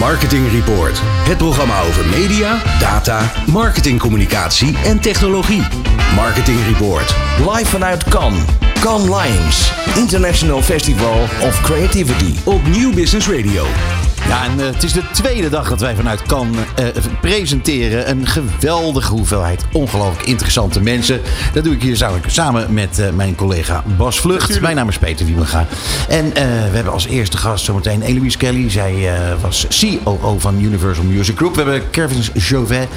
Marketing Report. Het programma over media, data, marketingcommunicatie en technologie. Marketing Report. Live vanuit Cannes. Cannes Lions. International Festival of Creativity. Op Nieuw Business Radio. Ja, en uh, het is de tweede dag dat wij vanuit Cannes uh, presenteren. Een geweldige hoeveelheid ongelooflijk interessante mensen. Dat doe ik hier samen met uh, mijn collega Bas Vlucht. Natuurlijk. Mijn naam is Peter Wiemenga. En we hebben als eerste gast zometeen Eloise Kelly. Zij was COO van Universal Music Group. We hebben Kevin Jovet,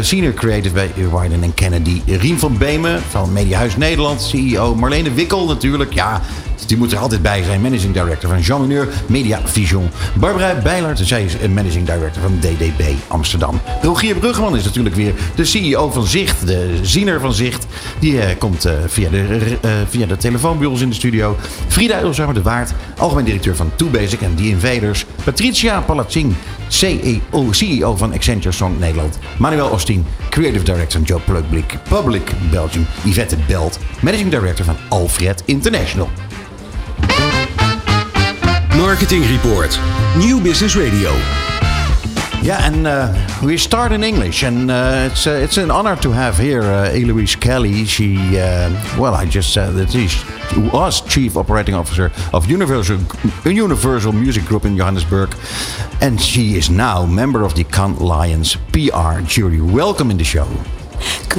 Senior Creative bij Wyden Kennedy. Rien van Beemen van Mediahuis Nederland, CEO. Marlene Wikkel natuurlijk, ja... Die moet er altijd bij zijn. Managing Director van Jean Mineur Media Vision. Barbara Bijlaert, zij is Managing Director van DDB Amsterdam. Rogier Bruggeman is natuurlijk weer de CEO van Zicht. De ziener van Zicht. Die uh, komt uh, via, de, uh, via de telefoonbureaus in de studio. Frida Ulzamer de Waard, algemeen directeur van Too Basic en The Invaders. Patricia Palazzing, CEO, CEO van Accenture Song Nederland. Manuel Ostin, Creative Director van Joe Public, Public Belgium. Yvette Belt, Managing Director van Alfred International. Marketing Report. New Business Radio. Yeah, and uh, we start in English, and uh, it's uh, it's an honor to have here uh, Eloise Kelly. She, well, I just said that she was Chief Operating Officer of Universal Universal Music Group in Johannesburg, and she is now member of the Cannes Lions PR jury. Welcome in the show.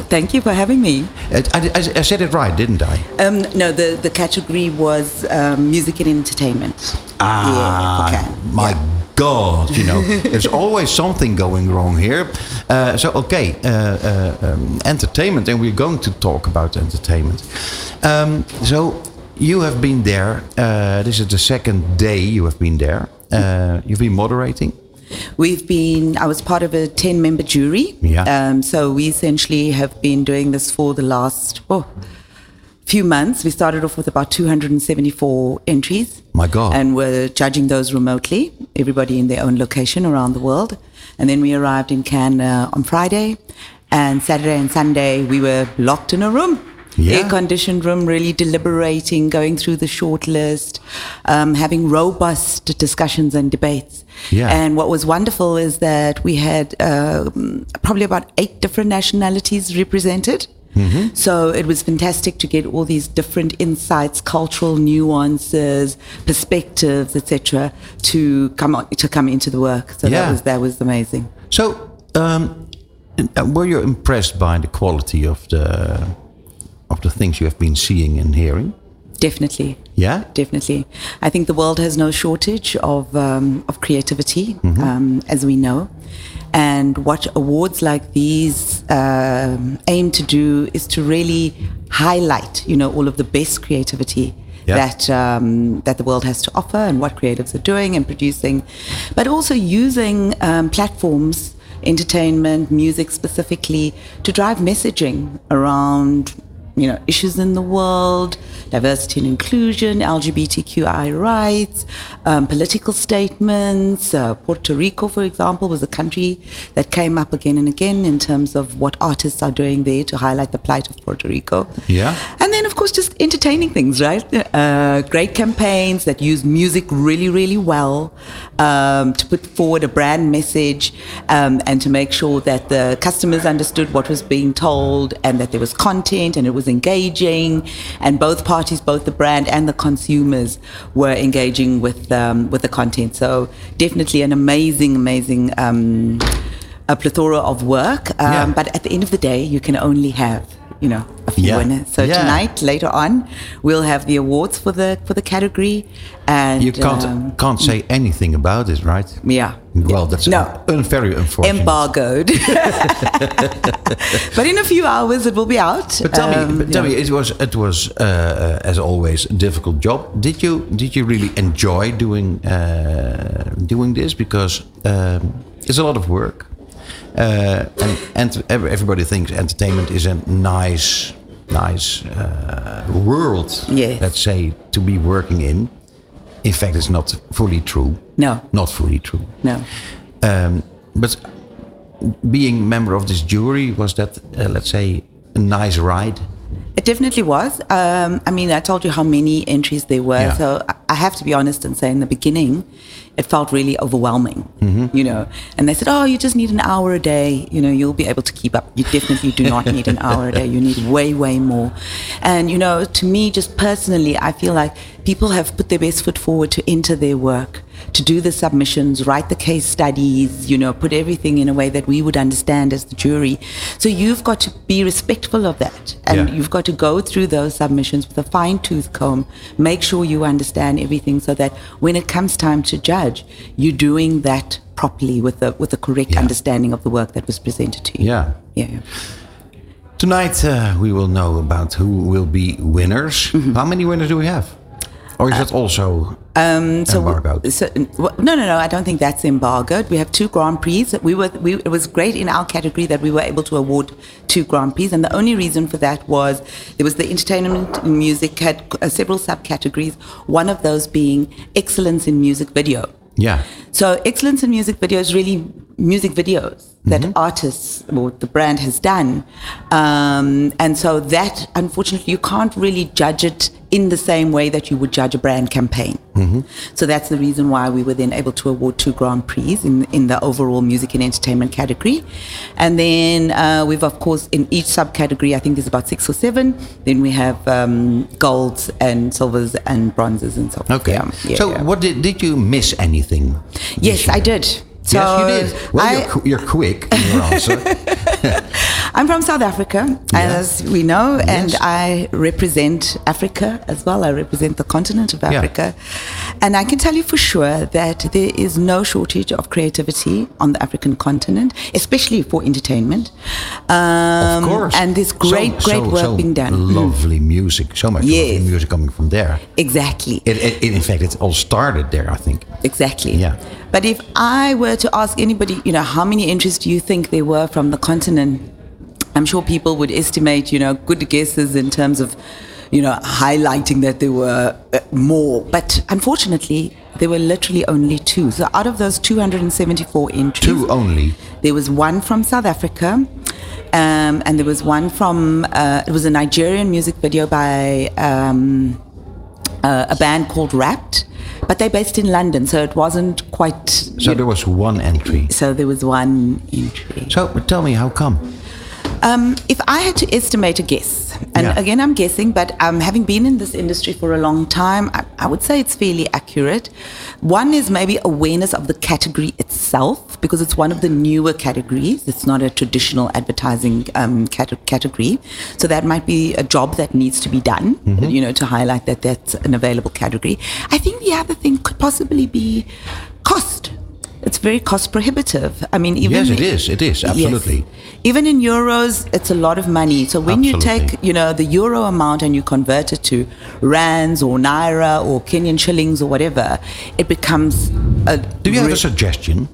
Thank you for having me. I, I, I said it right, didn't I? Um, no, the, the category was um, music and entertainment. Ah, yeah, my yeah. God, you know, there's always something going wrong here. Uh, so, okay, uh, uh, um, entertainment, and we're going to talk about entertainment. Um, so, you have been there. Uh, this is the second day you have been there. Uh, you've been moderating. We've been, I was part of a 10 member jury. Yeah. Um, so we essentially have been doing this for the last oh, few months. We started off with about 274 entries. My God. And we're judging those remotely, everybody in their own location around the world. And then we arrived in Cannes uh, on Friday. And Saturday and Sunday, we were locked in a room yeah. air conditioned room, really deliberating, going through the short list, um, having robust discussions and debates. Yeah. And what was wonderful is that we had uh, probably about eight different nationalities represented. Mm-hmm. So it was fantastic to get all these different insights, cultural nuances, perspectives, etc., to come on, to come into the work. So Yeah. that was that was amazing. So, um, were you impressed by the quality of the of the things you have been seeing and hearing? Definitely. Yeah. Definitely. I think the world has no shortage of, um, of creativity, um, as we know. And what awards like these um, aim to do is to really highlight, you know, all of the best creativity Yeah. that um, that the world has to offer and what creatives are doing and producing, but also using um, platforms, entertainment, music specifically, to drive messaging around you know issues in the world, diversity and inclusion, LGBTQI rights, um, political statements. Uh, Puerto Rico, for example, was a country that came up again and again in terms of what artists are doing there to highlight the plight of Puerto Rico. Yeah. And then, of course, just entertaining things, right? Uh, great campaigns that use music really, really well um, to put forward a brand message um, and to make sure that the customers understood what was being told and that there was content and it was engaging. And both parties, both the brand and the consumers, were engaging with um, with the content. So definitely an amazing, amazing. Um, a plethora of work, um, Yeah. but at the end of the day, you can only have, you know, a few Yeah. winners. So Yeah. tonight, later on, we'll have the awards for the for the category, and You can't um, can't say anything about it, right? yeah. Well, that's No. un- very unfortunate. embargoed. but in a few hours, it will be out. But tell Um, me, but tell me, it was it was uh, uh, as always a difficult job. Did you did you really enjoy doing uh, doing this because um, it's a lot of work, uh, and and everybody thinks entertainment is a nice nice uh, world. Let's say to be working in. In fact, it's not fully true. No. not fully true. No. Um, but being member of this jury was that, uh, let's say, a nice ride. It definitely was. Um, I mean, I told you how many entries there were. Yeah. So, I have to be honest and say in the beginning, it felt really overwhelming, you know. And they said, oh, you just need an hour a day. You know, you'll be able to keep up. You definitely do not need an hour a day. You need way, way more. And, you know, to me, just personally, I feel like people have put their best foot forward to enter their work to do the submissions, write the case studies, you know, put everything in a way that we would understand as the jury. So you've got to be respectful of that. And Yeah. you've got to go through those submissions with a fine tooth comb, make sure you understand everything so that when it comes time to judge, you're doing that properly with the with the correct Yeah. understanding of the work that was presented to you. Yeah. Yeah. Tonight uh, we will know about who will be winners. Mm-hmm. How many winners do we have? Or is it also Um, so, embargoed? so well, no, no, no. I don't think that's embargoed. We have two Grand Prix. We were, we, it was great in our category that we were able to award two Grand Prix, and the only reason for that was there was the entertainment and music had uh, several subcategories. One of those being excellence in music video. yeah. So excellence in music video is really music videos that artists or the brand has done, um, and so that unfortunately you can't really judge it in the same way that you would judge a brand campaign. So that's the reason why we were then able to award two Grand Prix in in the overall music and entertainment category, and then uh, we've of course in each subcategory I think there's about six or seven. Then we have um, golds and silvers and bronzes and so. forth. Okay. Yeah, yeah, so what did did you miss anything? Yes, I did. So yes, you did. Well, I, you're, you're quick in your answer. I'm from South Africa, as we know, and I represent Africa as well. I represent the continent of Yeah. Africa. And I can tell you for sure that there is no shortage of creativity on the African continent, especially for entertainment. Um, of course. And there's great, So- great so- work so being done. Mm. Lovely music. So much Yes. lovely music coming from there. Exactly. It, it, it- in fact, it all started there, I think. Exactly. Yeah. But if I were to ask anybody, you know, how many entries do you think there were from the continent? I'm sure people would estimate, you know, good guesses in terms of, you know, highlighting that there were uh, more. But unfortunately, there were literally only two. So out of those 274 entries, Two only. there was one from South Africa, um, and there was one from uh, it was a Nigerian music video by um, uh, a band called Wrapped, but they're based in London, so it wasn't quite. So there was one entry. So there was one entry. So tell me, how come? Um, if I had to estimate a guess, and Yeah. again I'm guessing, but um, having been in this industry for a long time, I, I would say it's fairly accurate. One is maybe awareness of the category itself, because it's one of the newer categories. It's not a traditional advertising um, cate- category, so that might be a job that needs to be done. You know, to highlight that that's an available category. I think the other thing could possibly be cost. It's very cost prohibitive. I mean, even Yes, it is. It is, Yes. absolutely. Even in euros, it's a lot of money. So when you take, you know, the euro amount and you convert it to rands or naira or Kenyan shillings or whatever, it becomes a. Do you have a suggestion?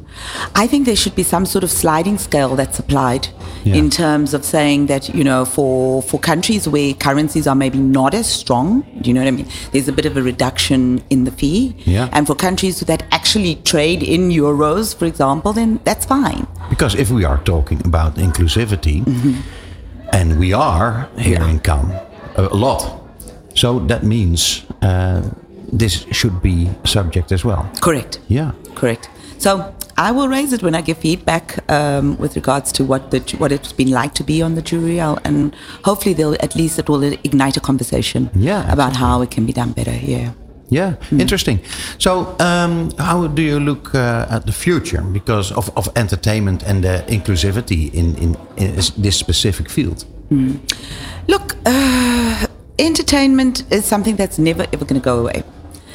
I think there should be some sort of sliding scale that's applied Yeah. in terms of saying that, you know, for, for countries where currencies are maybe not as strong, do you know what I mean? There's a bit of a reduction in the fee. Yeah. And for countries that actually trade in euros, for example, then that's fine. Because if we are talking about inclusivity, and we are here Yeah. in Cannes a lot, so that means uh, this should be subject as well. Correct. Yeah. Correct. So I will raise it when I give feedback um, with regards to what the what it's been like to be on the jury, I'll, and hopefully they'll at least it will ignite a conversation Yeah, about how it can be done better. Yeah. Yeah, interesting. So, um, how do you look uh, at the future because of, of entertainment and the inclusivity in, in, in this specific field? Look, uh, entertainment is something that's never ever going to go away.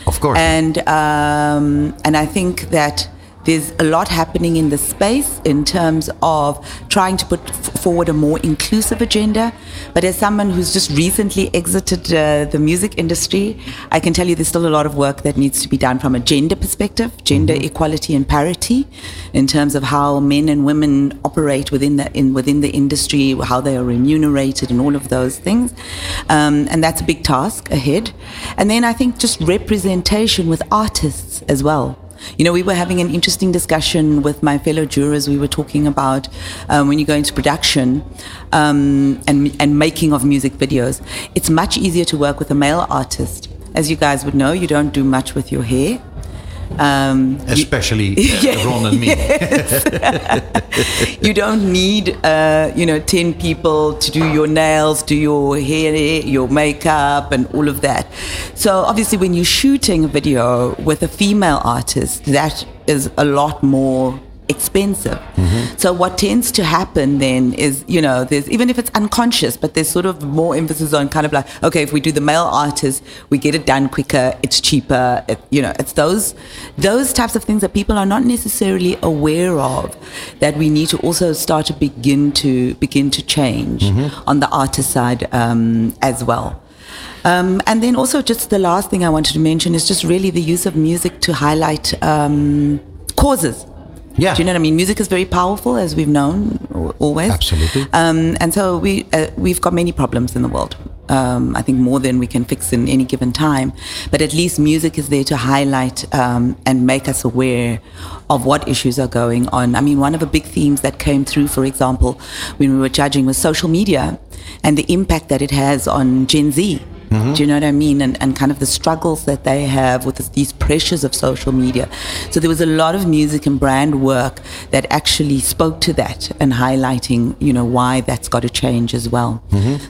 Of course. And um, and I think that there's a lot happening in the space in terms of trying to put f- forward a more inclusive agenda. But as someone who's just recently exited uh, the music industry, I can tell you there's still a lot of work that needs to be done from a gender perspective, gender equality and parity, in terms of how men and women operate within the in within the industry, how they are remunerated, and all of those things. Um, and that's a big task ahead. And then I think just representation with artists as well. You know, we were having an interesting discussion with my fellow jurors. We were talking about um, when you go into production um, and, and making of music videos, it's much easier to work with a male artist as you guys would know, you don't do much with your hair. Um, Especially uh, Ron and me. you don't need, uh, you know, 10 people to do your nails, do your hair, your makeup, and all of that. So obviously, when you're shooting a video with a female artist, that is a lot more expensive. So what tends to happen then is, you know, there's even if it's unconscious, but there's sort of more emphasis on kind of like, okay, if we do the male artist, we get it done quicker, it's cheaper, it, you know, it's those those types of things that people are not necessarily aware of that we need to also start to begin to begin to change on the artist side um, as well. Um, and then also, just the last thing I wanted to mention is just really the use of music to highlight um, causes. Yeah. Do you know what I mean? Music is very powerful, as we've known always. Absolutely. Um, and so we uh, we've got many problems in the world. Um, I think more than we can fix in any given time. But at least music is there to highlight um, and make us aware of what issues are going on. I mean, one of the big themes that came through, for example, when we were judging was social media and the impact that it has on Gen Z. Do you know what I mean? And, and kind of the struggles that they have with this, these pressures of social media. So there was a lot of music and brand work that actually spoke to that and highlighting, you know, why that's got to change as well.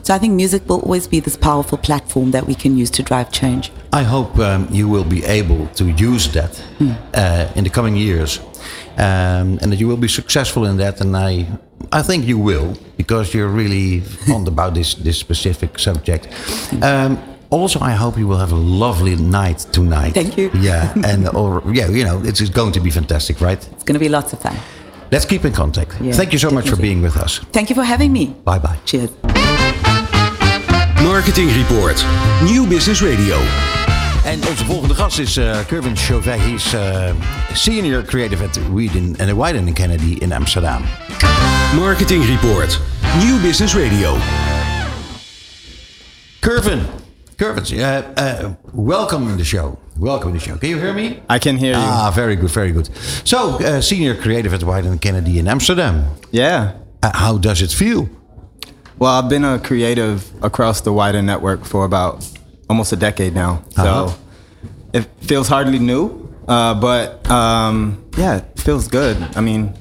So I think music will always be this powerful platform that we can use to drive change. I hope um, you will be able to use that uh, in the coming years, um, and that you will be successful in that. And I, I think you will because you're really fond about this this specific subject. Um, also, I hope you will have a lovely night tonight. Thank you. Yeah, and or yeah, you know, it's going to be fantastic, right? It's going to be lots of fun. Let's keep in contact. Yeah, Thank you so much for being with us. Thank you for having me. Bye bye. Cheers. Marketing Report. Nieuw Business Radio. En onze volgende gast is uh, Kervin Chauvet. Hij is uh, senior creative at Whedon en Wyden Kennedy in Amsterdam. Marketing Report. Nieuw Business Radio. Kervin, Kervin, uh, uh, welcome in the show. Welcome in the show. Can you hear me? I can hear you. Ah, very good, very good. So, uh, senior creative at Wyden Kennedy in Amsterdam. yeah. Uh, how does it feel? Well, I've been a creative across the wider network for about almost a decade now. So Uh-huh. it feels hardly new, uh, but um, yeah, it feels good. I mean,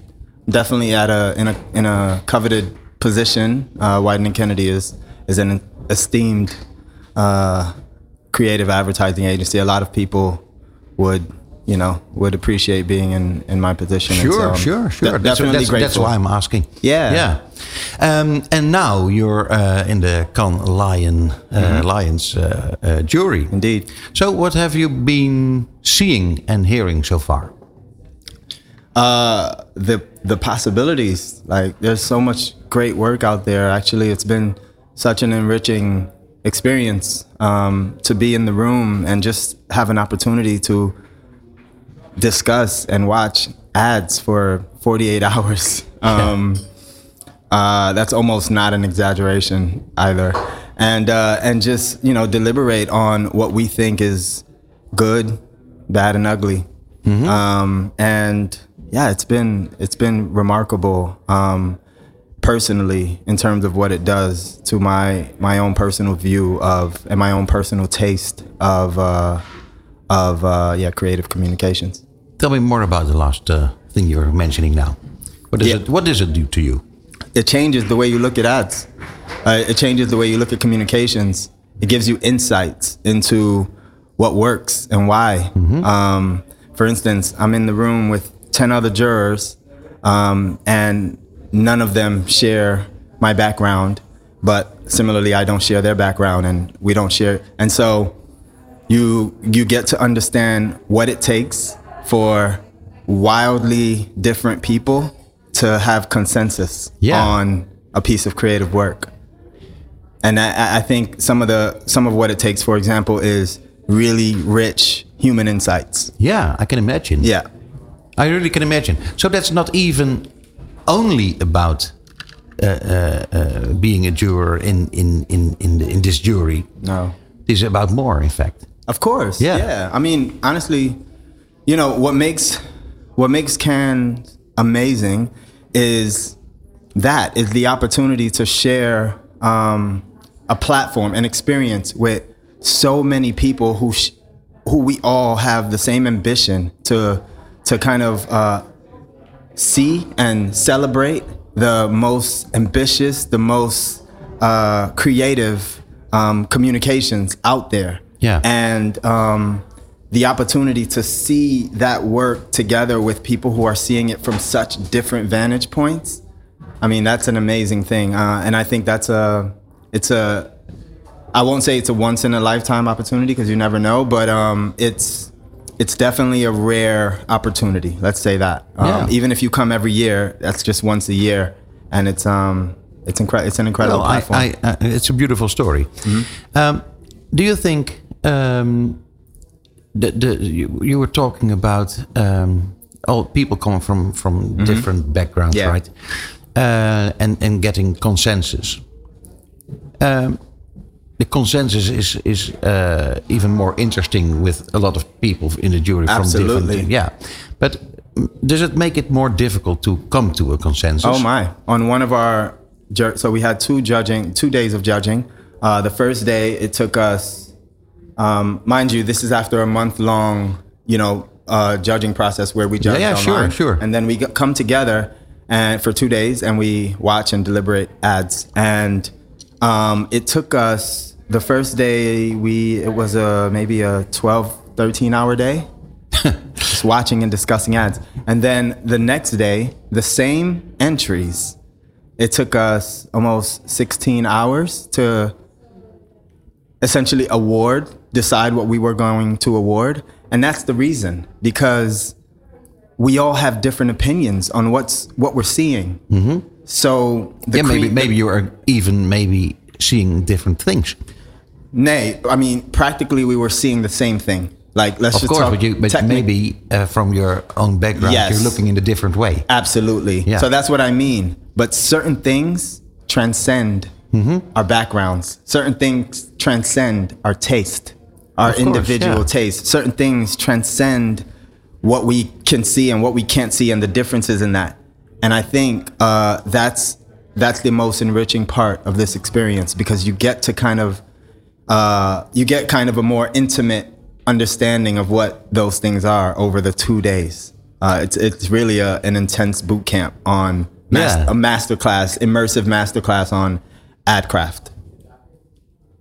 definitely at a in a in a coveted position. Uh, Wyden and Kennedy is is an esteemed uh, creative advertising agency. A lot of people would. You know, would appreciate being in, in my position. Sure, so sure, sure. de- that's, definitely that's, that's grateful. why I'm asking. Yeah. yeah. Um, and now you're uh, in the Cannes Lion uh, Lions uh, uh, jury. Indeed. So, what have you been seeing and hearing so far? uh the the possibilities. Like there's so much great work out there. Actually it's been such an enriching experience um to be in the room and just have an opportunity to discuss and watch ads for 48 hours. Um uh that's almost not an exaggeration either. And uh and just you know deliberate on what we think is good bad and ugly. Um, and yeah, it's been it's been remarkable um, personally in terms of what it does to my my own personal view of and my own personal taste of uh, of uh, yeah creative communications. Tell me more about the last uh, thing you're mentioning now. What does Yeah. it What does it do to you? It changes the way you look at ads. Uh, it changes the way you look at communications. It gives you insights into what works and why. Um, for instance, I'm in the room with 10 other jurors, um, and none of them share my background, but similarly, I don't share their background, and we don't share. And so you you get to understand what it takes for wildly different people to have consensus Yeah. on a piece of creative work. And I, I think some of the some of what it takes, for example, is really rich human insights. Yeah, I can imagine. Yeah. I really can imagine. So that's not even only about uh, uh, uh, being a juror in in in in, the, in this jury. No. This is about more, in fact. Of course. Yeah. Yeah. I mean, honestly, you know what makes what makes Cannes amazing is that is the opportunity to share um, a platform, an experience with so many people who sh- who we all have the same ambition to to kind of uh, see and celebrate the most ambitious, the most uh, creative um, communications out there. Yeah. And um, the opportunity to see that work together with people who are seeing it from such different vantage points. I mean, that's an amazing thing, uh, and I think that's a it's a I won't say it's a once in a lifetime opportunity because you never know, but um, it's it's definitely a rare opportunity. Let's say that. Um, Yeah. Even if you come every year, that's just once a year, and it's um it's incredible. It's an incredible Well, platform. I, uh, it's a beautiful story. Um, do you think um, the, the, you, you were talking about um, all people coming from from different backgrounds, Yeah. right? Uh, and and getting consensus. Um, the consensus is is uh, even more interesting with a lot of people in the jury from Absolutely. different. Yeah, but does it make it more difficult to come to a consensus? Oh my! On one of our, so we had two judging, two days of judging. Uh, the first day it took us, um, mind you, this is after a month long, you know, uh, judging process where we judge yeah, sure, online. sure. and then we come together and for two days and we watch and deliberate ads. And um, it took us the first day we it was a maybe a 12, 13 hour day just watching and discussing ads. And then the next day, the same entries. It took us almost 16 hours to essentially award, decide what we were going to award. And that's the reason because we all have different opinions on what's what we're seeing. Mm-hmm. So the yeah, maybe maybe you are even maybe seeing different things. nay, I mean practically we were seeing the same thing. Like let's Of just course, talk but you but maybe uh, from your own background, Yes. you're looking in a different way. Absolutely. Yeah. So that's what I mean. But certain things transcend Mm-hmm. our backgrounds. Certain things transcend our taste, our Of course, individual yeah. taste. Certain things transcend what we can see and what we can't see, and the differences in that. And I think uh, that's that's the most enriching part of this experience because you get to kind of uh, you get kind of a more intimate understanding of what those things are over the two days. Uh, it's it's really a, an intense boot camp on mas- Yeah. a master class, immersive master class on ad craft.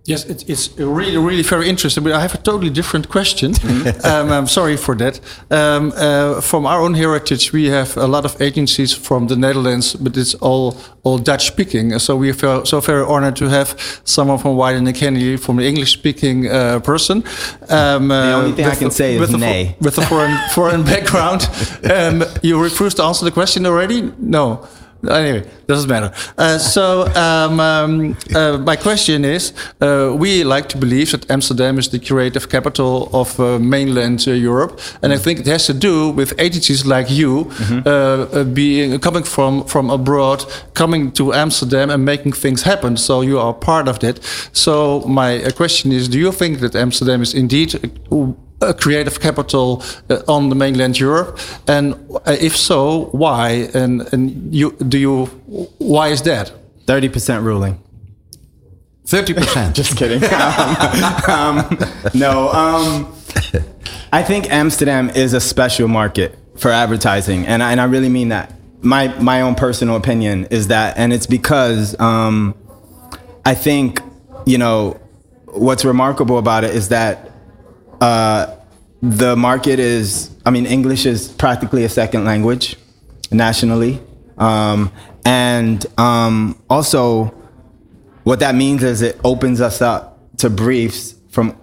Yes, it, it's really, really very interesting. But I have a totally different question. Um, I'm sorry for that. Um, uh, from our own heritage, we have a lot of agencies from the Netherlands, but it's all all Dutch speaking. So we are so very honored to have someone from Wyden and Kennedy, from the English speaking uh, person. Um, the only thing I can say is with a, nay. fo- with a foreign foreign background. Um, you refuse to answer the question already? No. Anyway, doesn't matter. Uh, so um, um, uh, my question is: uh, We like to believe that Amsterdam is the creative capital of uh, mainland uh, Europe, and I think it has to do with agencies like you uh, uh, being coming from from abroad, coming to Amsterdam and making things happen. So you are part of that. So my uh, question is: Do you think that Amsterdam is indeed creative capital uh, on the mainland Europe? And uh, if so, why? And and you do you why is that? Thirty percent ruling. Thirty percent. Just kidding. um, no, um, I think Amsterdam is a special market for advertising, and I, and I really mean that. My my own personal opinion is that, and it's because um, I think you know what's remarkable about it is that uh, the market is. I mean, English is practically a second language nationally, um, and um, also what that means is it opens us up to briefs from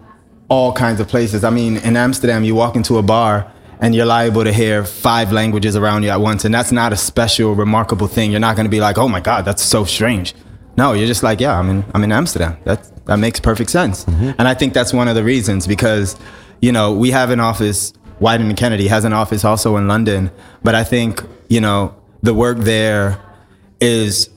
all kinds of places. I mean, in Amsterdam, you walk into a bar and you're liable to hear five languages around you at once, and that's not a special, remarkable thing. You're not going to be like, "Oh my God, that's so strange." No, you're just like, "Yeah, I'm in, I'm in Amsterdam." That that makes perfect sense, and I think that's one of the reasons because, you know, we have an office. Wyden and Kennedy has an office also in London, but I think you know the work there is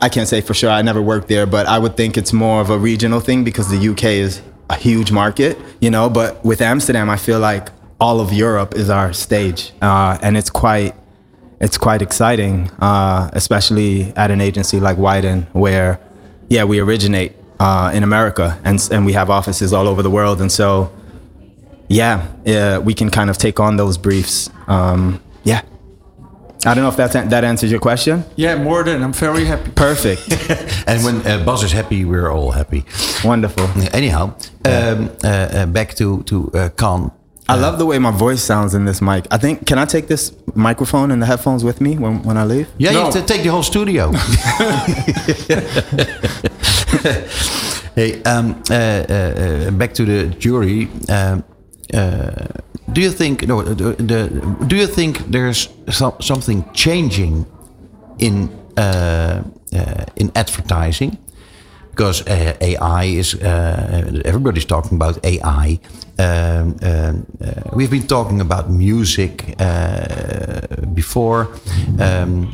I can't say for sure. I never worked there, but I would think it's more of a regional thing because the UK is a huge market, you know. But with Amsterdam, I feel like all of Europe is our stage, uh, and it's quite it's quite exciting, uh, especially at an agency like Wyden, where yeah, we originate uh, in America, and and we have offices all over the world, and so yeah, yeah, we can kind of take on those briefs. Um, yeah, I don't know if that that answers your question. Yeah, more than I'm very happy. Perfect, And when uh, Bas is happy, we're all happy. wonderful. Anyhow, um, uh, uh, back to to uh, Khan. I love the way my voice sounds in this mic. I think can I take this microphone and the headphones with me when when I leave? Yeah, No. you have to take the whole studio. hey, um, uh, uh, uh, back to the jury. Um, uh, do you think no? The, the, do you think there's some, something changing in uh, uh, in advertising? Because uh, AI is uh, everybody's talking about AI. Um, um, uh, we've been talking about music uh, before um,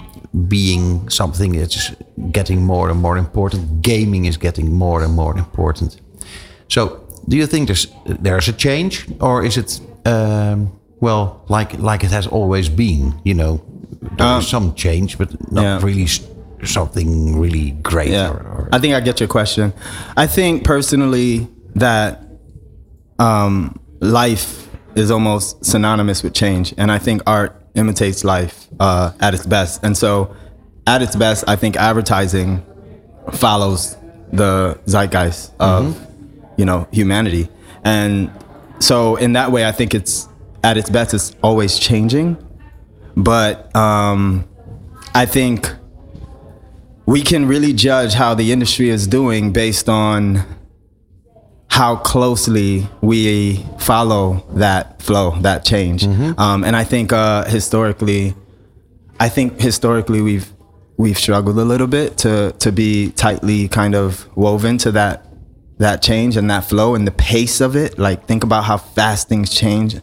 being something that's getting more and more important. Gaming is getting more and more important. So, do you think there's there's a change, or is it um, well like like it has always been? You know, there's some change, but not yeah. really something really great. Yeah, Or, or, I think I get your question. I think personally that um, life is almost synonymous with change, and I think art imitates life uh, at its best. And so, at its best, I think advertising follows the zeitgeist of you know humanity, and so in that way, I think it's at its best. It's always changing, but um, I think we can really judge how the industry is doing based on how closely we follow that flow, that change. Um, and I think uh, historically, I think historically we've we've struggled a little bit to to be tightly kind of woven to that that change and that flow and the pace of it. Like think about how fast things change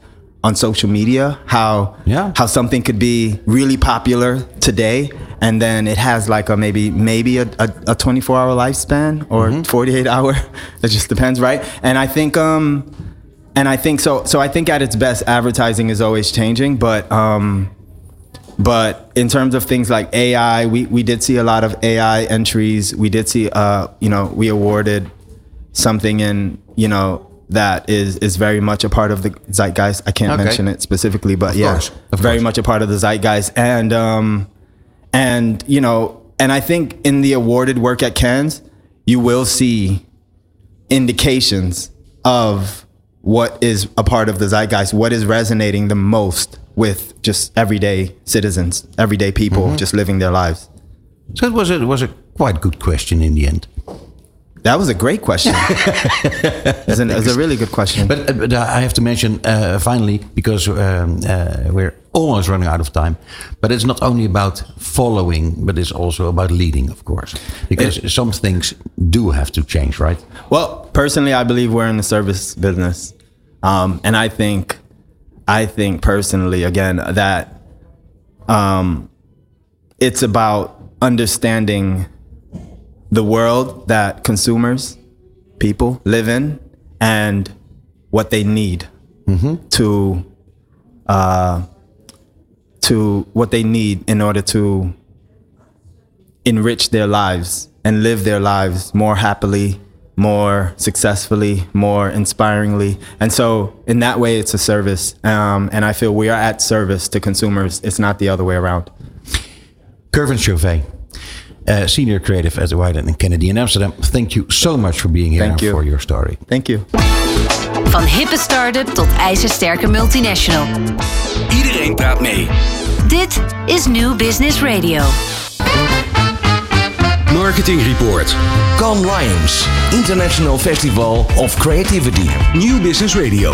on social media. How Yeah. how something could be really popular today and then it has like a maybe maybe a, a, a 24 hour lifespan or 48 hour it just depends right and i think um and i think so so i think at its best advertising is always changing but um but in terms of things like ai we we did see a lot of ai entries we did see uh you know we awarded something in you know that is is very much a part of the zeitgeist i can't Okay. mention it specifically but yeah course, of very course. much a part of the zeitgeist and um and you know and i think in the awarded work at cannes you will see indications of what is a part of the zeitgeist what is resonating the most with just everyday citizens everyday people Mm-hmm. just living their lives so it was a, it was a quite good question in the end. That was a great question it's, an, it's a really good question But, uh, but I have to mention uh, finally because um, uh, we're almost running out of time. But it's not only about following, but it's also about leading, of course, because some things do have to change, right? Well, personally, I believe we're in the service business, um, and I think, I think personally, again, that um, it's about understanding the world that consumers, people live in, and what they need to, uh, to what they need in order to enrich their lives and live their lives more happily, more successfully, more inspiringly. And so, in that way, it's a service. Um, and I feel we are at service to consumers. It's not the other way around. Kervin Chauvet, uh, senior creative at White and Kennedy in Amsterdam. Thank you so much for being here Thank and you. for your story. Thank you. Van hippe start-up tot ijzersterke multinational. Iedereen praat mee. Dit is New Business Radio. Marketing Report. Cannes Lions, International Festival of Creativity. New Business Radio.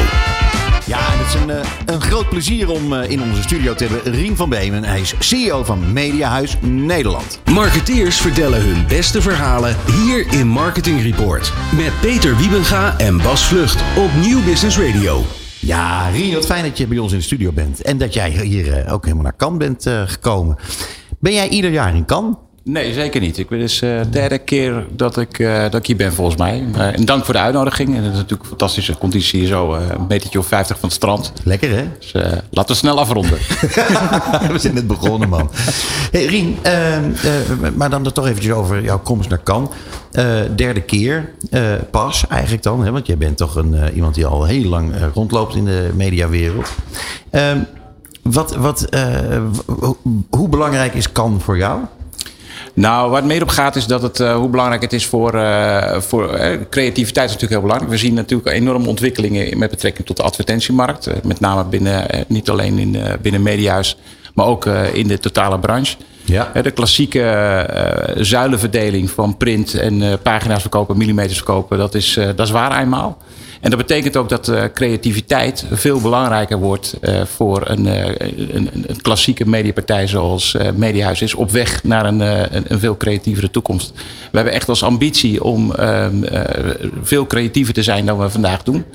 Ja, en het is een, eh, een groot plezier om eh, in onze studio te hebben Rien van Beemen. Hij is CEO van Mediahuis Nederland. Marketeers vertellen hun beste verhalen hier in Marketing Report. Met Peter Wiebenga en Bas Vlucht op New Business Radio. Ja, Rien, wat fijn dat je bij ons in de studio bent. En dat jij hier eh, ook helemaal naar Cannes bent gekomen. Ben jij ieder jaar in Cannes? Nee, zeker niet. Ik ben dus de derde keer dat ik, uh, dat ik hier ben, volgens mij. Uh, en dank voor de uitnodiging. En het is natuurlijk een fantastische conditie hier zo. Een metertje of 50 van het strand. Lekker, hè? Dus laten we snel afronden. we zijn net begonnen, man. Hey, Rien, maar dan toch eventjes over jouw komst naar Cannes. derde keer pas eigenlijk dan. Hè? Want jij bent toch een, iemand die al heel lang rondloopt in de mediawereld. Ehm, wat, wat, hoe belangrijk is Cannes voor jou? Nou, waar het meer op gaat is dat het, uh, hoe belangrijk het is voor, uh, voor uh, creativiteit is natuurlijk heel belangrijk. We zien natuurlijk enorme ontwikkelingen met betrekking tot de advertentiemarkt. met name binnen, niet alleen in, binnen Mediahuis, maar ook in de totale branche. Ja. De klassieke zuilenverdeling van print en pagina's verkopen, millimeters verkopen, dat is, dat is waar eenmaal. En dat betekent ook dat uh, creativiteit veel belangrijker wordt uh, voor een, uh, een, een, klassieke mediapartij zoals Mediahuis is. Op weg naar een, een, een, veel creatievere toekomst. We hebben echt als ambitie om ehm, veel creatiever te zijn dan we vandaag doen.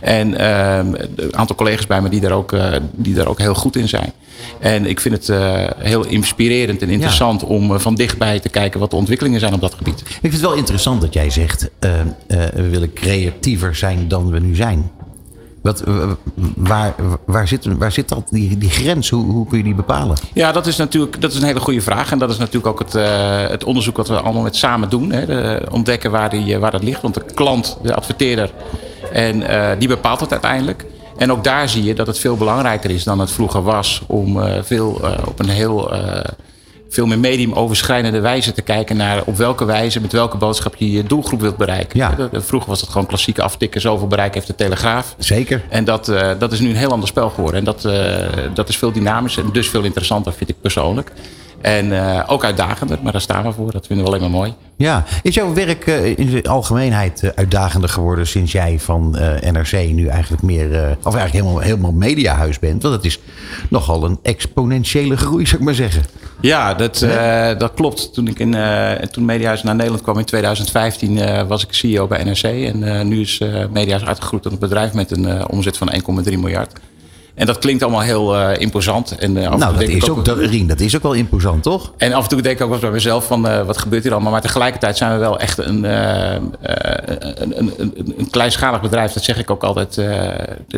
En ehm, een aantal collega's bij me die daar, ook, die daar ook heel goed in zijn. En ik vind het heel inspirerend en interessant om van dichtbij te kijken wat de ontwikkelingen zijn op dat gebied. Ik vind het wel interessant dat jij zegt, we willen creatiever zijn dan dan we nu zijn. Wat, waar, waar, zit, waar zit dat, die, die grens? Hoe, hoe kun je die bepalen? Ja, dat is natuurlijk dat is een hele goede vraag. En dat is natuurlijk ook het, uh, het onderzoek wat we allemaal met samen doen. Hè. De, ontdekken waar, die, waar dat ligt. Want de klant, de adverteerder, en, uh, die bepaalt het uiteindelijk. En ook daar zie je dat het veel belangrijker is dan het vroeger was. Om veel op een heel veel meer medium overschrijdende wijze te kijken naar op welke wijze, met welke boodschap je je doelgroep wilt bereiken. Ja. Vroeger was het gewoon klassieke aftikken, zoveel bereik heeft de Telegraaf. Zeker. En dat, uh, dat is nu een heel ander spel geworden. En dat, uh, dat is veel dynamischer en dus veel interessanter, vind ik persoonlijk. En uh, ook uitdagender, maar daar staan we voor. Dat vinden we alleen maar mooi. Ja, is jouw werk uh, in de algemeenheid uh, uitdagender geworden sinds jij van NRC nu eigenlijk meer, of eigenlijk helemaal, helemaal mediahuis bent? Want het is nogal een exponentiële groei, zou ik maar zeggen. Ja, dat, dat klopt. Toen ik in toen Mediahuis naar Nederland kwam in 2015 was ik CEO bij NRC. En nu is Mediahuis uitgegroeid tot een bedrijf met een omzet van 1,3 miljard. En dat klinkt allemaal heel uh, imposant. En, uh, nou, dat is, ook, dat, Rien, dat is ook wel imposant, toch? En af en toe denk ik ook wel bij mezelf van uh, wat gebeurt hier allemaal. Maar tegelijkertijd zijn we wel echt een, een, een, een, een, kleinschalig bedrijf. Dat zeg ik ook altijd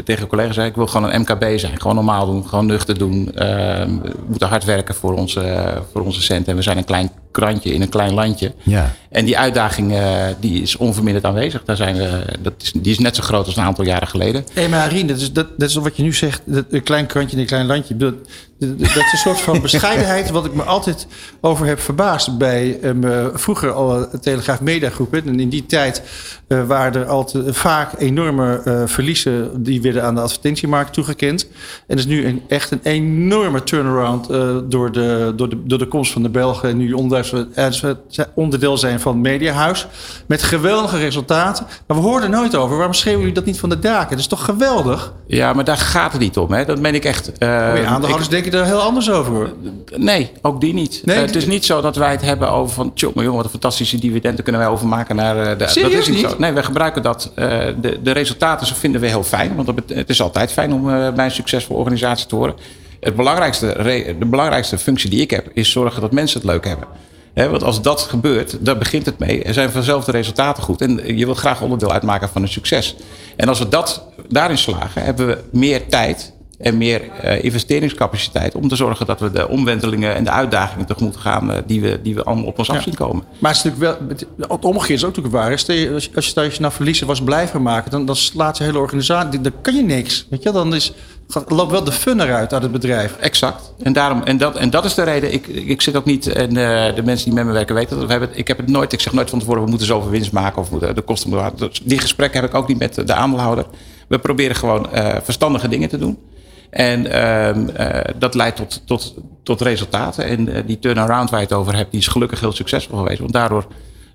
tegen collega's. Ik wil gewoon een MKB zijn. Gewoon normaal doen. Gewoon nuchter doen. we moeten hard werken voor onze, voor onze centen. En we zijn een klein krantje in een klein landje. Ja. En die uitdaging uh, die is onverminderd aanwezig. Daar zijn we, dat is, die is net zo groot als een aantal jaren geleden. Hé, hey, maar Rien, dat is, dat, dat is wat je nu zegt. Een klein krantje in een klein landje. Dat, is een soort van bescheidenheid wat ik me altijd over heb verbaasd. Bij um, vroeger al Telegraaf Mediagroep. En in die tijd uh, waren er altijd vaak enorme uh, verliezen. Die werden aan de advertentiemarkt toegekend. En er is nu een, echt een enorme turnaround uh, door, de, door, de, door de komst van de Belgen. En nu onderdeel zijn van Mediahuis. Met geweldige resultaten. Maar we hoorden nooit over. Waarom schreeuwen jullie dat niet van de daken? Dat is toch geweldig? Ja, maar daar gaat het niet om. Hè? Dat meen ik echt. Uh, aandeelhouders denken er heel anders over. Nee, ook die niet. Nee, uh, het is niet zo dat wij het hebben over van... Tjoh, maar jongen, wat een fantastische dividenden kunnen wij overmaken naar... Uh, de, Serieus dat is niet? Zo. Nee, wij gebruiken dat. de, de resultaten vinden we heel fijn. Want het is altijd fijn om bij een succesvolle organisatie te horen. Het belangrijkste, de belangrijkste functie die ik heb... is zorgen dat mensen het leuk hebben want als dat gebeurt, daar begint het mee. Er zijn vanzelf de resultaten goed. En je wilt graag onderdeel uitmaken van een succes. En als we dat daarin slagen, hebben we meer tijd en meer uh, investeringscapaciteit om te zorgen dat we de omwentelingen en de uitdagingen tegemoet gaan uh, die, we, die we allemaal op ons af zien komen. Maar het, is natuurlijk wel, het omgekeerde is ook natuurlijk waar. Als je, als je, als je nou verliezen was blijven maken, dan, dan slaat je hele organisatie, dan kan je niks. Weet je, dan is, loopt wel de fun eruit uit het bedrijf. Exact. En, daarom, en, dat, en dat is de reden. Ik, ik zit ook niet, en uh, de mensen die met me werken weten dat. We hebben, ik heb het nooit, ik zeg nooit van tevoren, we moeten zoveel winst maken of de kosten Die gesprekken heb ik ook niet met de aandeelhouder. We proberen gewoon verstandige dingen te doen. En uh, uh, dat leidt tot, tot, tot resultaten. En uh, die turnaround waar je het over hebt, die is gelukkig heel succesvol geweest. Want daardoor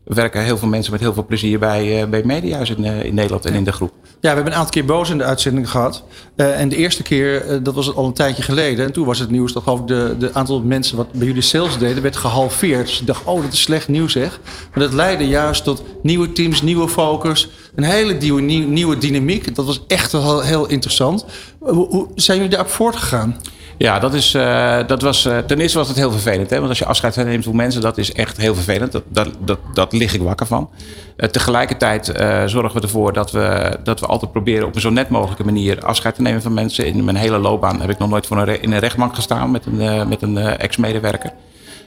werken heel veel mensen met heel veel plezier bij, uh, bij Mediahuis in, in Nederland en in de groep. Ja, we hebben een aantal keer boos in de uitzending gehad. Uh, en de eerste keer, uh, dat was al een tijdje geleden. En toen was het nieuws dat geloof ik de, de aantal mensen wat bij jullie sales deden, werd gehalveerd. Dus ik dacht, oh, dat is slecht nieuws zeg. Maar dat leidde juist tot nieuwe teams, nieuwe focus. Een hele nieuwe, nieuwe dynamiek. Dat was echt wel heel, interessant. Hoe, hoe zijn jullie daarop voortgegaan? Ja, dat, is, eh, dat was, eh, ten eerste was het heel vervelend. Hè? Want als je afscheid neemt van mensen, dat is echt heel vervelend. Dat, dat, dat, lig ik wakker van. Eh, tegelijkertijd zorgen we ervoor dat we, dat we altijd proberen op een zo net mogelijke manier afscheid te nemen van mensen. In mijn hele loopbaan heb ik nog nooit voor een in een rechtbank gestaan met een, met een ex-medewerker.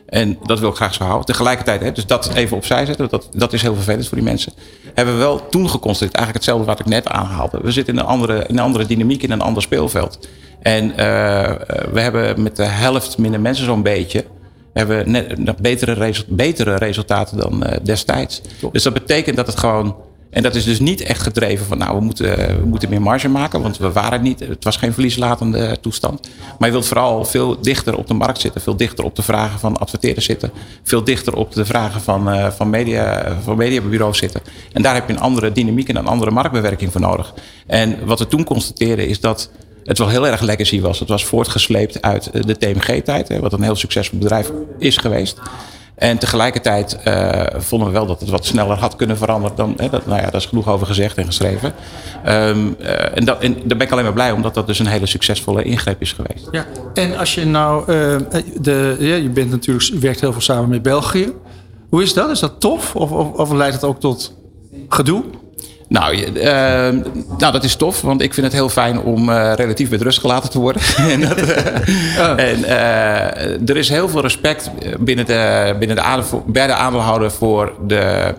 En dat wil ik graag zo houden. Tegelijkertijd, hè, dus dat even opzij zetten, dat, dat is heel vervelend voor die mensen. Hebben we wel toen geconstateerd, eigenlijk hetzelfde wat ik net aanhaalde. We zitten in een andere, in een andere dynamiek, in een ander speelveld. En eh, eh, we hebben met de helft minder mensen zo'n beetje... hebben we net, betere, betere resultaten dan eh, destijds. Dus dat betekent dat het gewoon... En dat is dus niet echt gedreven van, nou, we moeten, we moeten meer marge maken, want we waren niet, het was geen verlieslatende toestand. Maar je wilt vooral veel dichter op de markt zitten, veel dichter op de vragen van adverteerders zitten, veel dichter op de vragen van, eh, van, media, van mediabureaus zitten. En daar heb je een andere dynamiek en een andere marktbewerking voor nodig. En wat we toen constateerden is dat het wel heel erg legacy was. Het was voortgesleept uit eh, de TMG-tijd, wat een heel succesvol bedrijf is geweest. En tegelijkertijd eh, vonden we wel dat het wat sneller had kunnen veranderen dan. Hè, dat, nou ja, daar is genoeg over gezegd en geschreven. Ehm, eh, en, dat, en daar ben ik alleen maar blij omdat dat dus een hele succesvolle ingreep is geweest. Ja, en als je nou, eh, de, ja, je bent natuurlijk, werkt heel veel samen met België. Hoe is dat? Is dat tof? Of, of, of leidt het ook tot gedoe? Nou, ehm, nou, dat is tof, want ik vind het heel fijn om eh, relatief met rust gelaten te worden. en dat, eh, en, eh, er is heel veel respect binnen de, binnen de aandeel, bij de aandeelhouder voor de,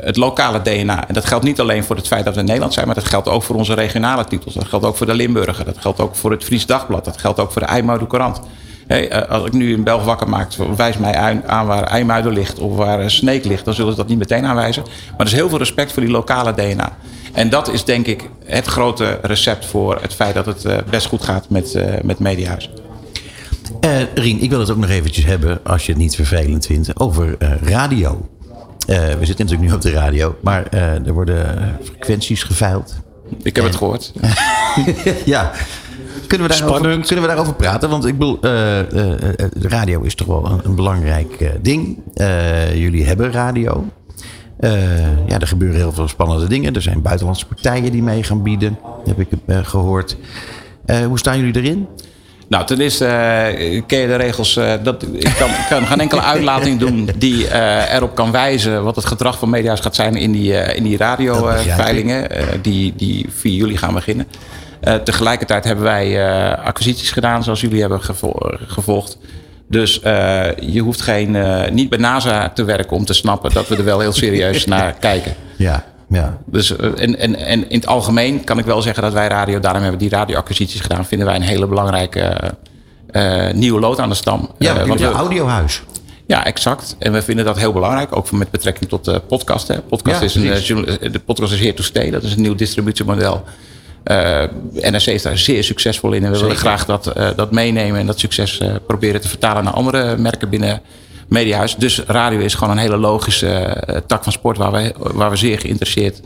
het lokale DNA. En dat geldt niet alleen voor het feit dat we in Nederland zijn, maar dat geldt ook voor onze regionale titels. Dat geldt ook voor de Limburger, dat geldt ook voor het Fries Dagblad, dat geldt ook voor de IJmuiden Courant. Hey, eh, als ik nu een Belg wakker maak, wijs mij aan- waar IJmuiden ligt of waar eh, Sneek ligt, dan zullen ze dat niet meteen aanwijzen. Maar er is heel veel respect voor die lokale DNA. En dat is denk ik het grote recept voor het feit dat het eh, best goed gaat met, met Mediahuis. Rien, ik wil het ook nog eventjes hebben, als je het niet vervelend vindt, over radio. We zitten natuurlijk nu op de radio, maar er worden frequenties geveild. Ik heb het gehoord. ja. Kunnen we, daarover, Spannend. kunnen we daarover praten? Want ik bedoel, eh, eh, eh, de radio is toch wel een, een belangrijk eh, ding. Eh, jullie hebben radio. Eh, ja, er gebeuren heel veel spannende dingen. Er zijn buitenlandse partijen die mee gaan bieden, heb ik eh, gehoord. Eh, hoe staan jullie erin? Nou, ten eerste eh, ken je de regels. eh, dat, ik kan, kan geen enkele uitlating doen die eh, erop kan wijzen wat het gedrag van media's gaat zijn in die, eh, in die radioveilingen. eh, die, die 4 juli gaan beginnen. Eh, tegelijkertijd hebben wij eh, acquisities gedaan, zoals jullie hebben gevo- gevolgd. Dus eh, je hoeft geen, niet bij NASA te werken om te snappen dat we er wel heel serieus naar kijken. Ja, ja. Dus, en, en, en in het algemeen kan ik wel zeggen dat wij radio, daarom hebben we die radioacquisities gedaan, vinden wij een hele belangrijke nieuwe lood aan de stam. Ja, want we- audiohuis. ja, exact. En we vinden dat heel belangrijk, ook met betrekking tot de podcast. Hè. Podcast Ja, is een, de podcast is here to stay. Dat is een nieuw distributiemodel. Eh NRC is daar zeer succesvol in. En we willen graag dat, eh, dat meenemen en dat succes eh, proberen te vertalen naar andere merken binnen Mediahuis. Dus radio is gewoon een hele logische tak van sport waar we, waar we zeer geïnteresseerd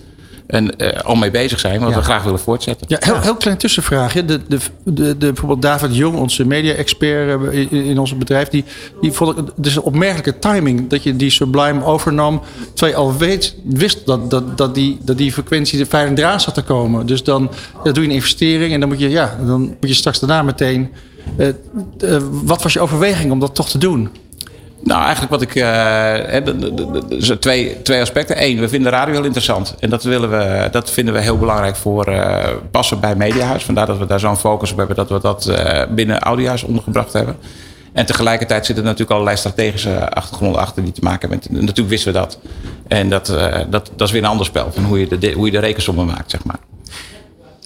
en, eh, al mee bezig zijn. Wat Ja. we graag willen voortzetten. Ja, heel, heel klein tussenvraagje. De, de, de, de, bijvoorbeeld David Jong, onze media-expert eh, in, in ons bedrijf, die, die vond ik, het is een opmerkelijke timing dat je die Sublime overnam. Terwijl je al weet, wist dat, dat, dat, die, dat die frequentie de veilig draad zat te komen. Dus dan ja, doe je een investering en dan moet je, ja, dan moet je straks daarna meteen. eh, wat was je overweging om dat toch te doen? Nou, eigenlijk wat ik. dus twee, twee aspecten. Eén, we vinden radio heel interessant. En dat, willen we, dat vinden we heel belangrijk voor eh, passen bij Mediahuis. Vandaar dat we daar zo'n focus op hebben dat we dat eh, binnen Audiohuis ondergebracht hebben. En tegelijkertijd zitten er natuurlijk allerlei strategische achtergronden achter die te maken hebben. Natuurlijk wisten we dat. En dat, dat, dat is weer een ander spel. Van hoe je de, hoe je de rekensommen maakt, zeg maar.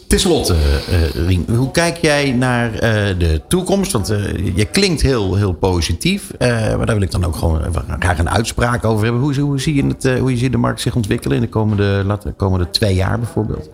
Ten slotte, eh, Rien, hoe kijk jij naar eh, de toekomst? Want eh, je klinkt heel, heel positief. maar daar wil ik dan ook gewoon graag een uitspraak over hebben. Hoe, hoe, zie je het, hoe zie je de markt zich ontwikkelen in de komende, komende twee jaar bijvoorbeeld?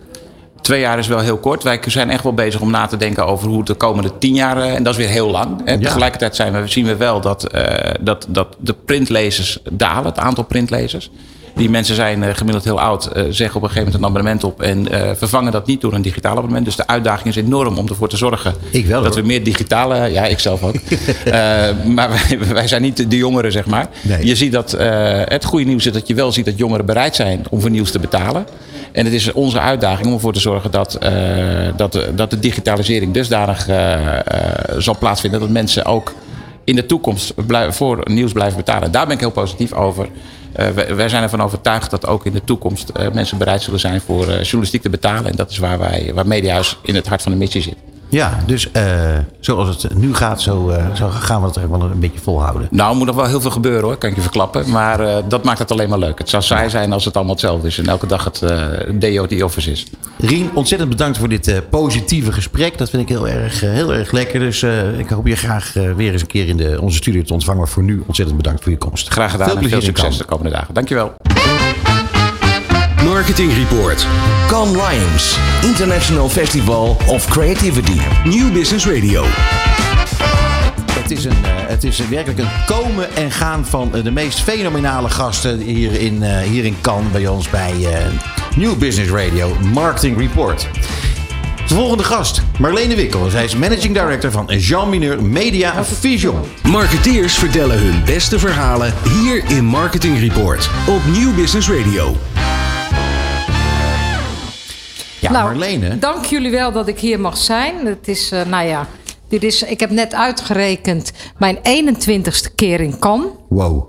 Twee jaar is wel heel kort. Wij zijn echt wel bezig om na te denken over hoe het de komende tien jaar. En dat is weer heel lang. En Ja. tegelijkertijd zijn we, zien we wel dat, eh, dat, dat de printlezers dalen, het aantal printlezers. Die mensen zijn eh, gemiddeld heel oud, eh, zeggen op een gegeven moment een abonnement op en eh, vervangen dat niet door een digitaal abonnement. Dus de uitdaging is enorm om ervoor te zorgen Ik wel, dat hoor. we meer digitale. Ja, ik zelf ook. Maar wij, wij zijn niet de, jongeren, zeg maar. Nee. Je ziet dat het goede nieuws is dat je wel ziet dat jongeren bereid zijn om voor nieuws te betalen. En het is onze uitdaging om ervoor te zorgen dat, dat, de, dat de digitalisering dusdanig zal plaatsvinden dat mensen ook in de toekomst voor nieuws blijven betalen. Daar ben ik heel positief over. Eh, wij, wij zijn ervan overtuigd dat ook in de toekomst eh, mensen bereid zullen zijn voor eh, journalistiek te betalen. En dat is waar, wij, waar Mediahuis in het hart van de missie zit. Ja, dus eh, zoals het nu gaat, zo, eh, zo gaan we het wel een beetje volhouden. Nou, er moet nog wel heel veel gebeuren hoor, kan ik je verklappen. Maar eh, dat maakt het alleen maar leuk. Het zou saai zijn als het allemaal hetzelfde is. En elke dag het the office is. Rien, ontzettend bedankt voor dit positieve gesprek. Dat vind ik heel erg, heel erg lekker. Dus ik hoop je graag weer eens een keer in de, onze studio te ontvangen. Maar voor nu ontzettend bedankt voor je komst. Graag gedaan Veel en veel succes de komende dagen. Dankjewel. Marketing Report. Cannes Lions, International Festival of Creativity. New Business Radio. Het is, een, eh, het is werkelijk een komen en gaan van eh, de meest fenomenale gasten hier in, eh, hier in Cannes bij ons bij eh, New Business Radio Marketing Report. De volgende gast, Marlene Wikkel. Zij is Managing Director van Jean Mineur Media Vision. Marketeers vertellen hun beste verhalen hier in Marketing Report op New Business Radio. Ja, nou, Marlene. dank jullie wel dat ik hier mag zijn. Het is, eh, nou ja, dit is, ik heb net uitgerekend mijn 21ste keer in Cannes. Wow.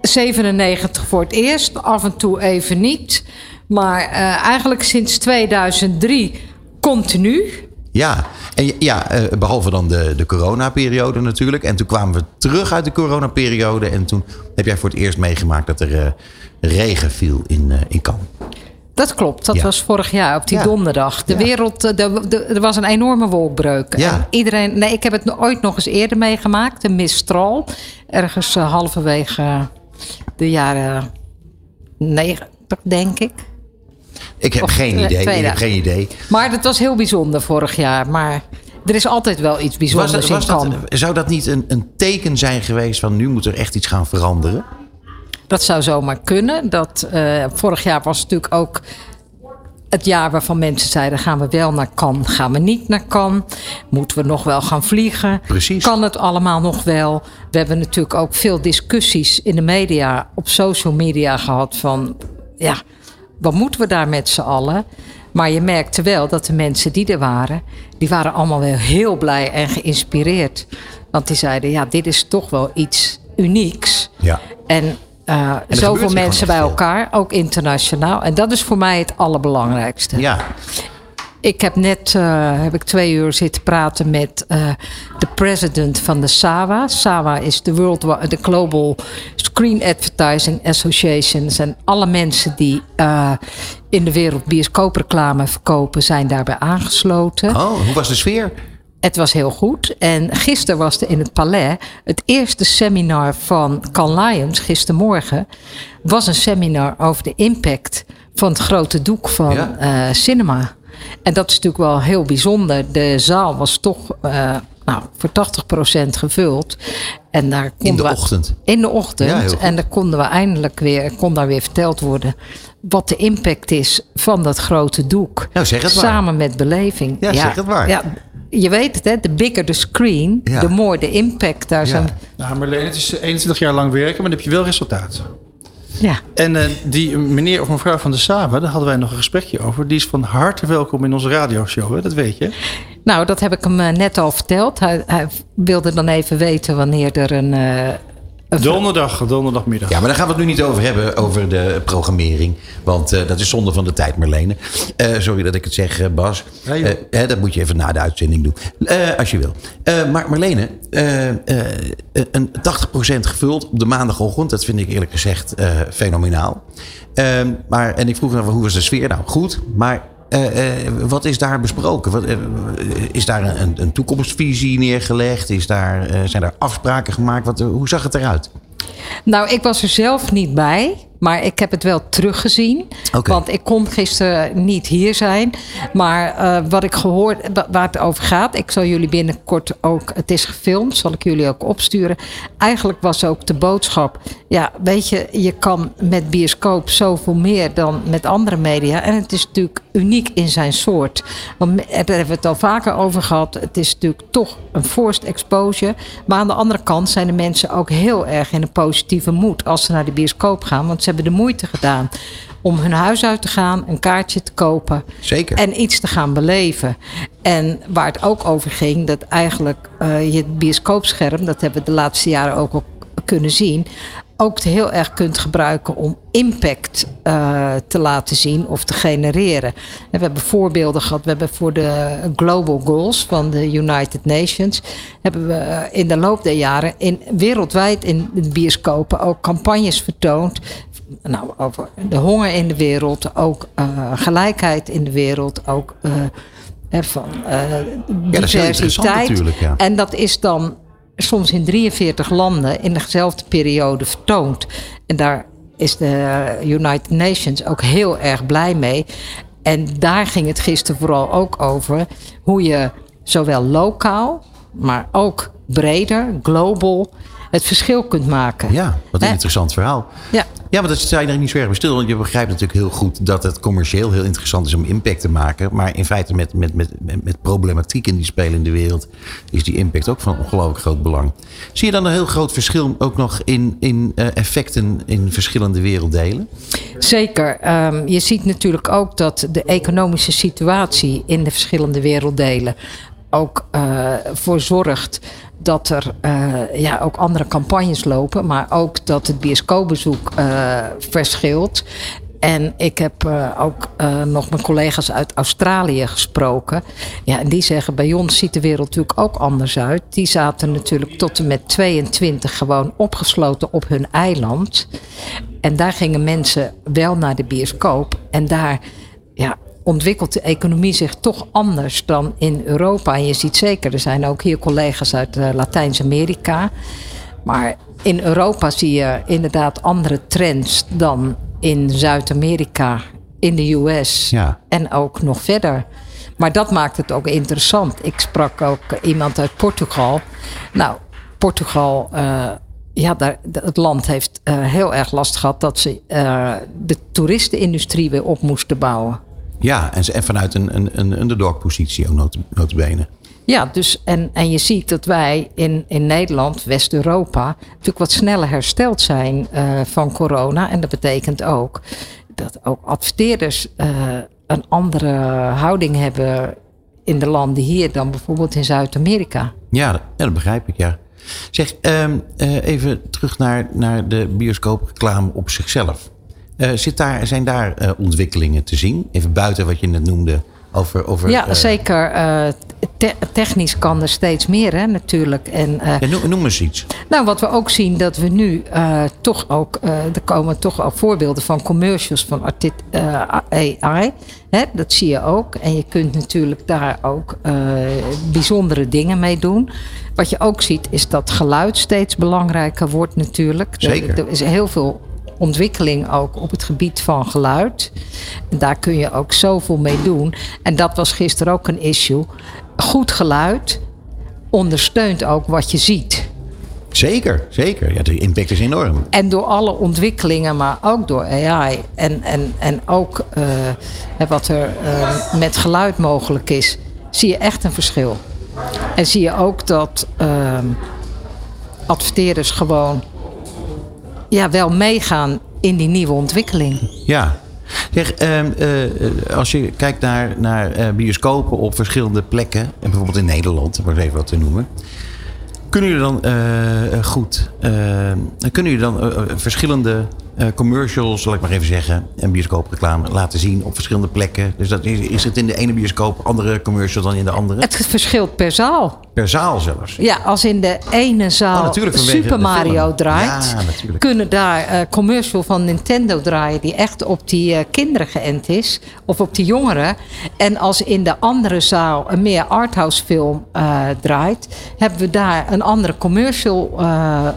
97 voor het eerst, af en toe even niet. Maar eh, eigenlijk sinds 2003 continu. Ja, en ja eh, behalve dan de, de coronaperiode natuurlijk. En toen kwamen we terug uit de coronaperiode. En toen heb jij voor het eerst meegemaakt dat er regen viel in, eh in Cannes. Dat klopt, dat Ja. was vorig jaar op die Ja. donderdag. De Ja. wereld, eh, er was een enorme wolkbreuk. En iedereen, nee, ik heb het ooit nog eens eerder meegemaakt, een mistral. Ergens eh, halverwege de jaren 90, denk ik. Ik heb Of, geen idee. Ik heb 2000. geen idee. Maar dat was heel bijzonder vorig jaar. Maar er is altijd wel iets Was bijzonders dat, was in dat, zou dat niet een, een teken zijn geweest van nu moet er echt iets gaan veranderen? Dat zou zomaar kunnen. Dat, eh, vorig jaar was natuurlijk ook het jaar waarvan mensen zeiden: gaan we wel naar Cannes, gaan we niet naar Cannes? Moeten we nog wel gaan vliegen? Precies. Kan het allemaal nog wel? We hebben natuurlijk ook veel discussies in de media, op social media gehad van ja, wat moeten we daar met z'n allen? Maar je merkte wel dat de mensen die er waren, die waren allemaal wel heel blij en geïnspireerd. Want die zeiden, ja, dit is toch wel iets unieks. Ja. En, gebeurt zoveel mensen bij elkaar, ook internationaal. En dat is voor mij het allerbelangrijkste. Ja. Ik heb net eh, heb ik twee uur zitten praten met eh, de president van de SAWA. SAWA is de World de Global Screen Advertising Associations. En alle mensen die in de wereld bioscoopreclame verkopen, zijn daarbij aangesloten. Oh, hoe was de sfeer? Het was heel goed. En gisteren was er in het Palais het eerste seminar van Can Lions, gistermorgen, was een seminar over de impact van het grote doek van Ja. eh, cinema. En dat is natuurlijk wel heel bijzonder. De zaal was toch eh, nou, voor 80% gevuld. En daar konden de we- ochtend? In de ochtend. Ja, en dan konden we eindelijk weer, kon daar weer verteld worden wat de impact is van dat grote doek. Nou, zeg het maar. Samen met beleving. Ja, zeg het maar. Ja, je weet het, hè? De bigger the screen, Ja. de more de impact. Daar zijn, Nou, Marleen, het is 21 jaar lang werken, maar dan heb je wel resultaat. ja. En eh, die meneer of mevrouw van de Saba, daar hadden wij nog een gesprekje over. Die is van harte welkom in onze radioshow, hè? dat weet je. Nou, dat heb ik hem eh, net al verteld. Hij, hij wilde dan even weten wanneer er een. eh, een Donderdag, donderdagmiddag. Ja, maar daar gaan we het nu niet over hebben, over de programmering. Want eh, dat is zonde van de tijd, Marlene. Eh, sorry dat ik het zeg, eh, Bas. Eh, dat moet je even na de uitzending doen, als je wil. Maar Marlene, een 80% gevuld op de maandagochtend. Dat vind ik eerlijk gezegd fenomenaal. Maar, en ik vroeg me af, hoe was de sfeer? Nou, goed. Maar eh, eh, wat is daar besproken? Wat, eh, is daar een, een toekomstvisie neergelegd? Is daar, zijn daar afspraken gemaakt? Wat, hoe zag het eruit? Nou, ik was er zelf niet bij, maar ik heb het wel teruggezien. Want ik kon gisteren niet hier zijn. Maar eh, wat ik gehoord, wa- waar het over gaat, ik zal jullie binnenkort ook, het is gefilmd, zal ik jullie ook opsturen. Eigenlijk was ook de boodschap, ja, weet je, je kan met bioscoop zoveel meer dan met andere media. En het is natuurlijk uniek in zijn soort. Want daar hebben we het al vaker over gehad. Het is natuurlijk toch een forced exposure. Maar aan de andere kant zijn de mensen ook heel erg in een positieve moed als ze naar de bioscoop gaan. Want ze hebben de moeite gedaan om hun huis uit te gaan, een kaartje te kopen. Zeker. En iets te gaan beleven. En waar het ook over ging, dat eigenlijk uh, je bioscoopscherm, dat hebben we de laatste jaren ook al kunnen zien, ook heel erg kunt gebruiken om impact uh, te laten zien of te genereren. En we hebben voorbeelden gehad. We hebben voor de Global Goals van de United Nations... hebben we eh, in de loop der jaren in, wereldwijd in de bioscopen ook campagnes vertoond... Nou, over de honger in de wereld, ook uh, gelijkheid in de wereld, ook van diversiteit. Ja, ja. En dat is dan soms in 43 landen in dezelfde periode vertoond. En daar is de United Nations ook heel erg blij mee. En daar ging het gisteren vooral ook over hoe je zowel lokaal, maar ook breder, global, het verschil kunt maken. Ja, wat een interessant verhaal. Ja. Ja, maar dat sta je er niet zo erg bij stil. Want je begrijpt natuurlijk heel goed dat het commercieel heel interessant is om impact te maken. Maar in feite met, met, met, met, met problematieken die spelen in de wereld is die impact ook van ongelooflijk groot belang. Zie je dan een heel groot verschil ook nog in, in uh, effecten in verschillende werelddelen? Zeker. Um, je ziet natuurlijk ook dat de economische situatie in de verschillende werelddelen ook uh, voor zorgt dat er uh, ja, ook andere campagnes lopen, maar ook dat het bioscoopbezoek uh, verschilt. En ik heb uh, ook nog mijn collega's uit Australië gesproken. Ja, en die zeggen: bij ons ziet de wereld natuurlijk ook anders uit. Die zaten natuurlijk tot en met 22 gewoon opgesloten op hun eiland. En daar gingen mensen wel naar de bioscoop. En daar ja, ontwikkelt de economie zich toch anders dan in Europa. En je ziet zeker, er zijn ook hier collega's uit uh, Latijns-Amerika. Maar in Europa zie je inderdaad andere trends dan in Zuid-Amerika, in de US ja. en ook nog verder. Maar dat maakt het ook interessant. Ik sprak ook iemand uit Portugal. Nou, Portugal. Uh, ja, daar, het land heeft uh, heel erg last gehad dat ze uh, de toeristenindustrie weer op moesten bouwen. Ja, en, en vanuit een, een, een underdog-positie ook not, notabene. Ja, dus en, en je ziet dat wij in, in Nederland, West-Europa, natuurlijk wat sneller hersteld zijn uh, van corona. En dat betekent ook dat ook adverteerders uh, een andere houding hebben in de landen hier dan bijvoorbeeld in Zuid-Amerika. Ja, ja, dat begrijp ik, ja. Zeg, um, uh, even terug naar, naar de bioscoopreclame op zichzelf. Uh, zit daar, zijn daar uh, ontwikkelingen te zien? Even buiten wat je net noemde over. over ja, uh, zeker. Te technisch kan er steeds meer, hè, natuurlijk. En, ja, noem, noem, eens iets. Nou, wat we ook zien, dat we nu toch ook. er komen toch ook voorbeelden van commercials van AI. Hè, dat zie je ook. En je kunt natuurlijk daar ook bijzondere dingen mee doen. Wat je ook ziet, is dat geluid steeds belangrijker wordt, natuurlijk. Zeker. Er, er is heel veel ontwikkeling ook op het gebied van geluid. En daar kun je ook zoveel mee doen. En dat was gisteren ook een issue. Goed geluid ondersteunt ook wat je ziet. Zeker, zeker. Ja, de impact is enorm. En door alle ontwikkelingen, maar ook door AI en, en, en ook uh, wat er uh, met geluid mogelijk is, zie je echt een verschil. En zie je ook dat uh, adverteerders gewoon ja, wel meegaan in die nieuwe ontwikkeling. Ja. Zeg, uh, uh, als je kijkt naar, naar uh, bioscopen op verschillende plekken, en bijvoorbeeld in Nederland, om even wat te noemen. Kunnen jullie dan uh, goed, kunnen jullie dan verschillende commercials, zal ik maar even zeggen, en bioscoopreclame laten zien op verschillende plekken? Dus dat is, is het in de ene bioscoop andere commercials dan in de andere? Het verschilt per zaal. Per zaal zelfs? Ja, als in de ene zaal oh, Super Mario draait, ja, kunnen daar uh, commercial van Nintendo draaien die echt op die uh, kinderen geënt is. Of op die jongeren. En als in de andere zaal een meer arthouse film uh, draait, hebben we daar een andere commercial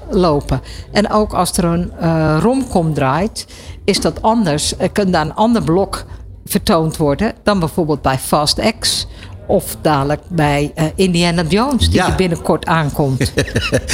lopen. En ook als er een romcom draait, is dat anders. Er kan daar een ander blok vertoond worden dan bijvoorbeeld bij Fast X. Of dadelijk bij uh, Indiana Jones, die ja. er binnenkort aankomt.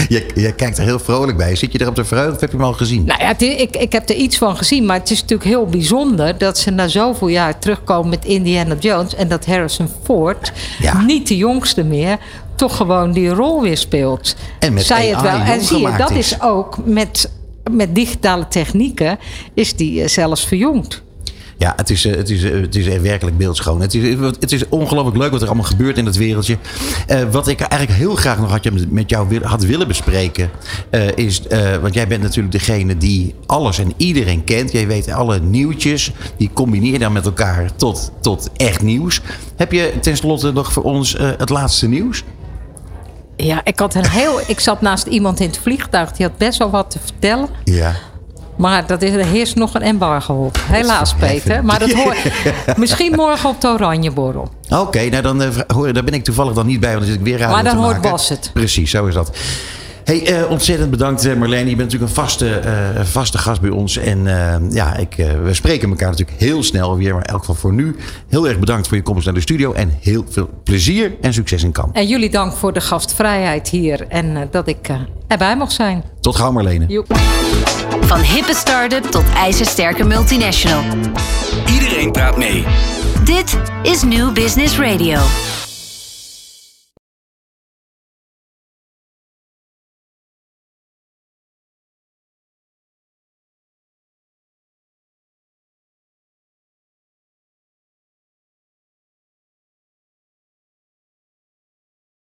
je, je, kijkt er heel vrolijk bij. Zit je erop te verheugen of heb je hem al gezien? Nou ja, ik, ik heb er iets van gezien. Maar het is natuurlijk heel bijzonder dat ze na zoveel jaar terugkomen met Indiana Jones. En dat Harrison Ford, ja. niet de jongste meer, toch gewoon die rol weer speelt. En met Zij het wel. En zie je, dat is. is ook met, met digitale technieken, is die uh, zelfs verjongd. Ja, het is, eh, het is, eh, het is werkelijk beeldschoon. Het is, het is ongelooflijk leuk wat er allemaal gebeurt in het wereldje. Eh, wat ik eigenlijk heel graag nog had, je met jou had willen bespreken, eh, is, eh, want jij bent natuurlijk degene die alles en iedereen kent. Jij weet alle nieuwtjes, die combineer je dan met elkaar tot, tot echt nieuws. Heb je tenslotte nog voor ons eh, het laatste nieuws? Ja, ik, had een heel, ik zat naast iemand in het vliegtuig. Die had best wel wat te vertellen. Ja. Maar dat is, er heerst nog een embargo op. Helaas, Peter. Maar dat hoor misschien morgen op de Oranjeborrel. Oké, nou dan, eh, hoor, daar ben ik toevallig dan niet bij, want dan zit ik weer radio Maar dan hoort. Bas het. Precies, zo is dat. Hey, eh, ontzettend bedankt eh, Marlene. Je bent natuurlijk een vaste, eh, vaste gast bij ons. En eh, ja, ik, eh, we spreken elkaar natuurlijk heel snel weer. Maar in elk geval voor nu heel erg bedankt voor je komst naar de studio. En heel veel plezier en succes in Cannes. En jullie dank voor de gastvrijheid hier. En eh, dat ik eh, erbij mocht zijn. Tot gauw Marlene. Joep. Van hippe start-up tot ijzersterke multinational. Iedereen praat mee. Dit is New Business Radio.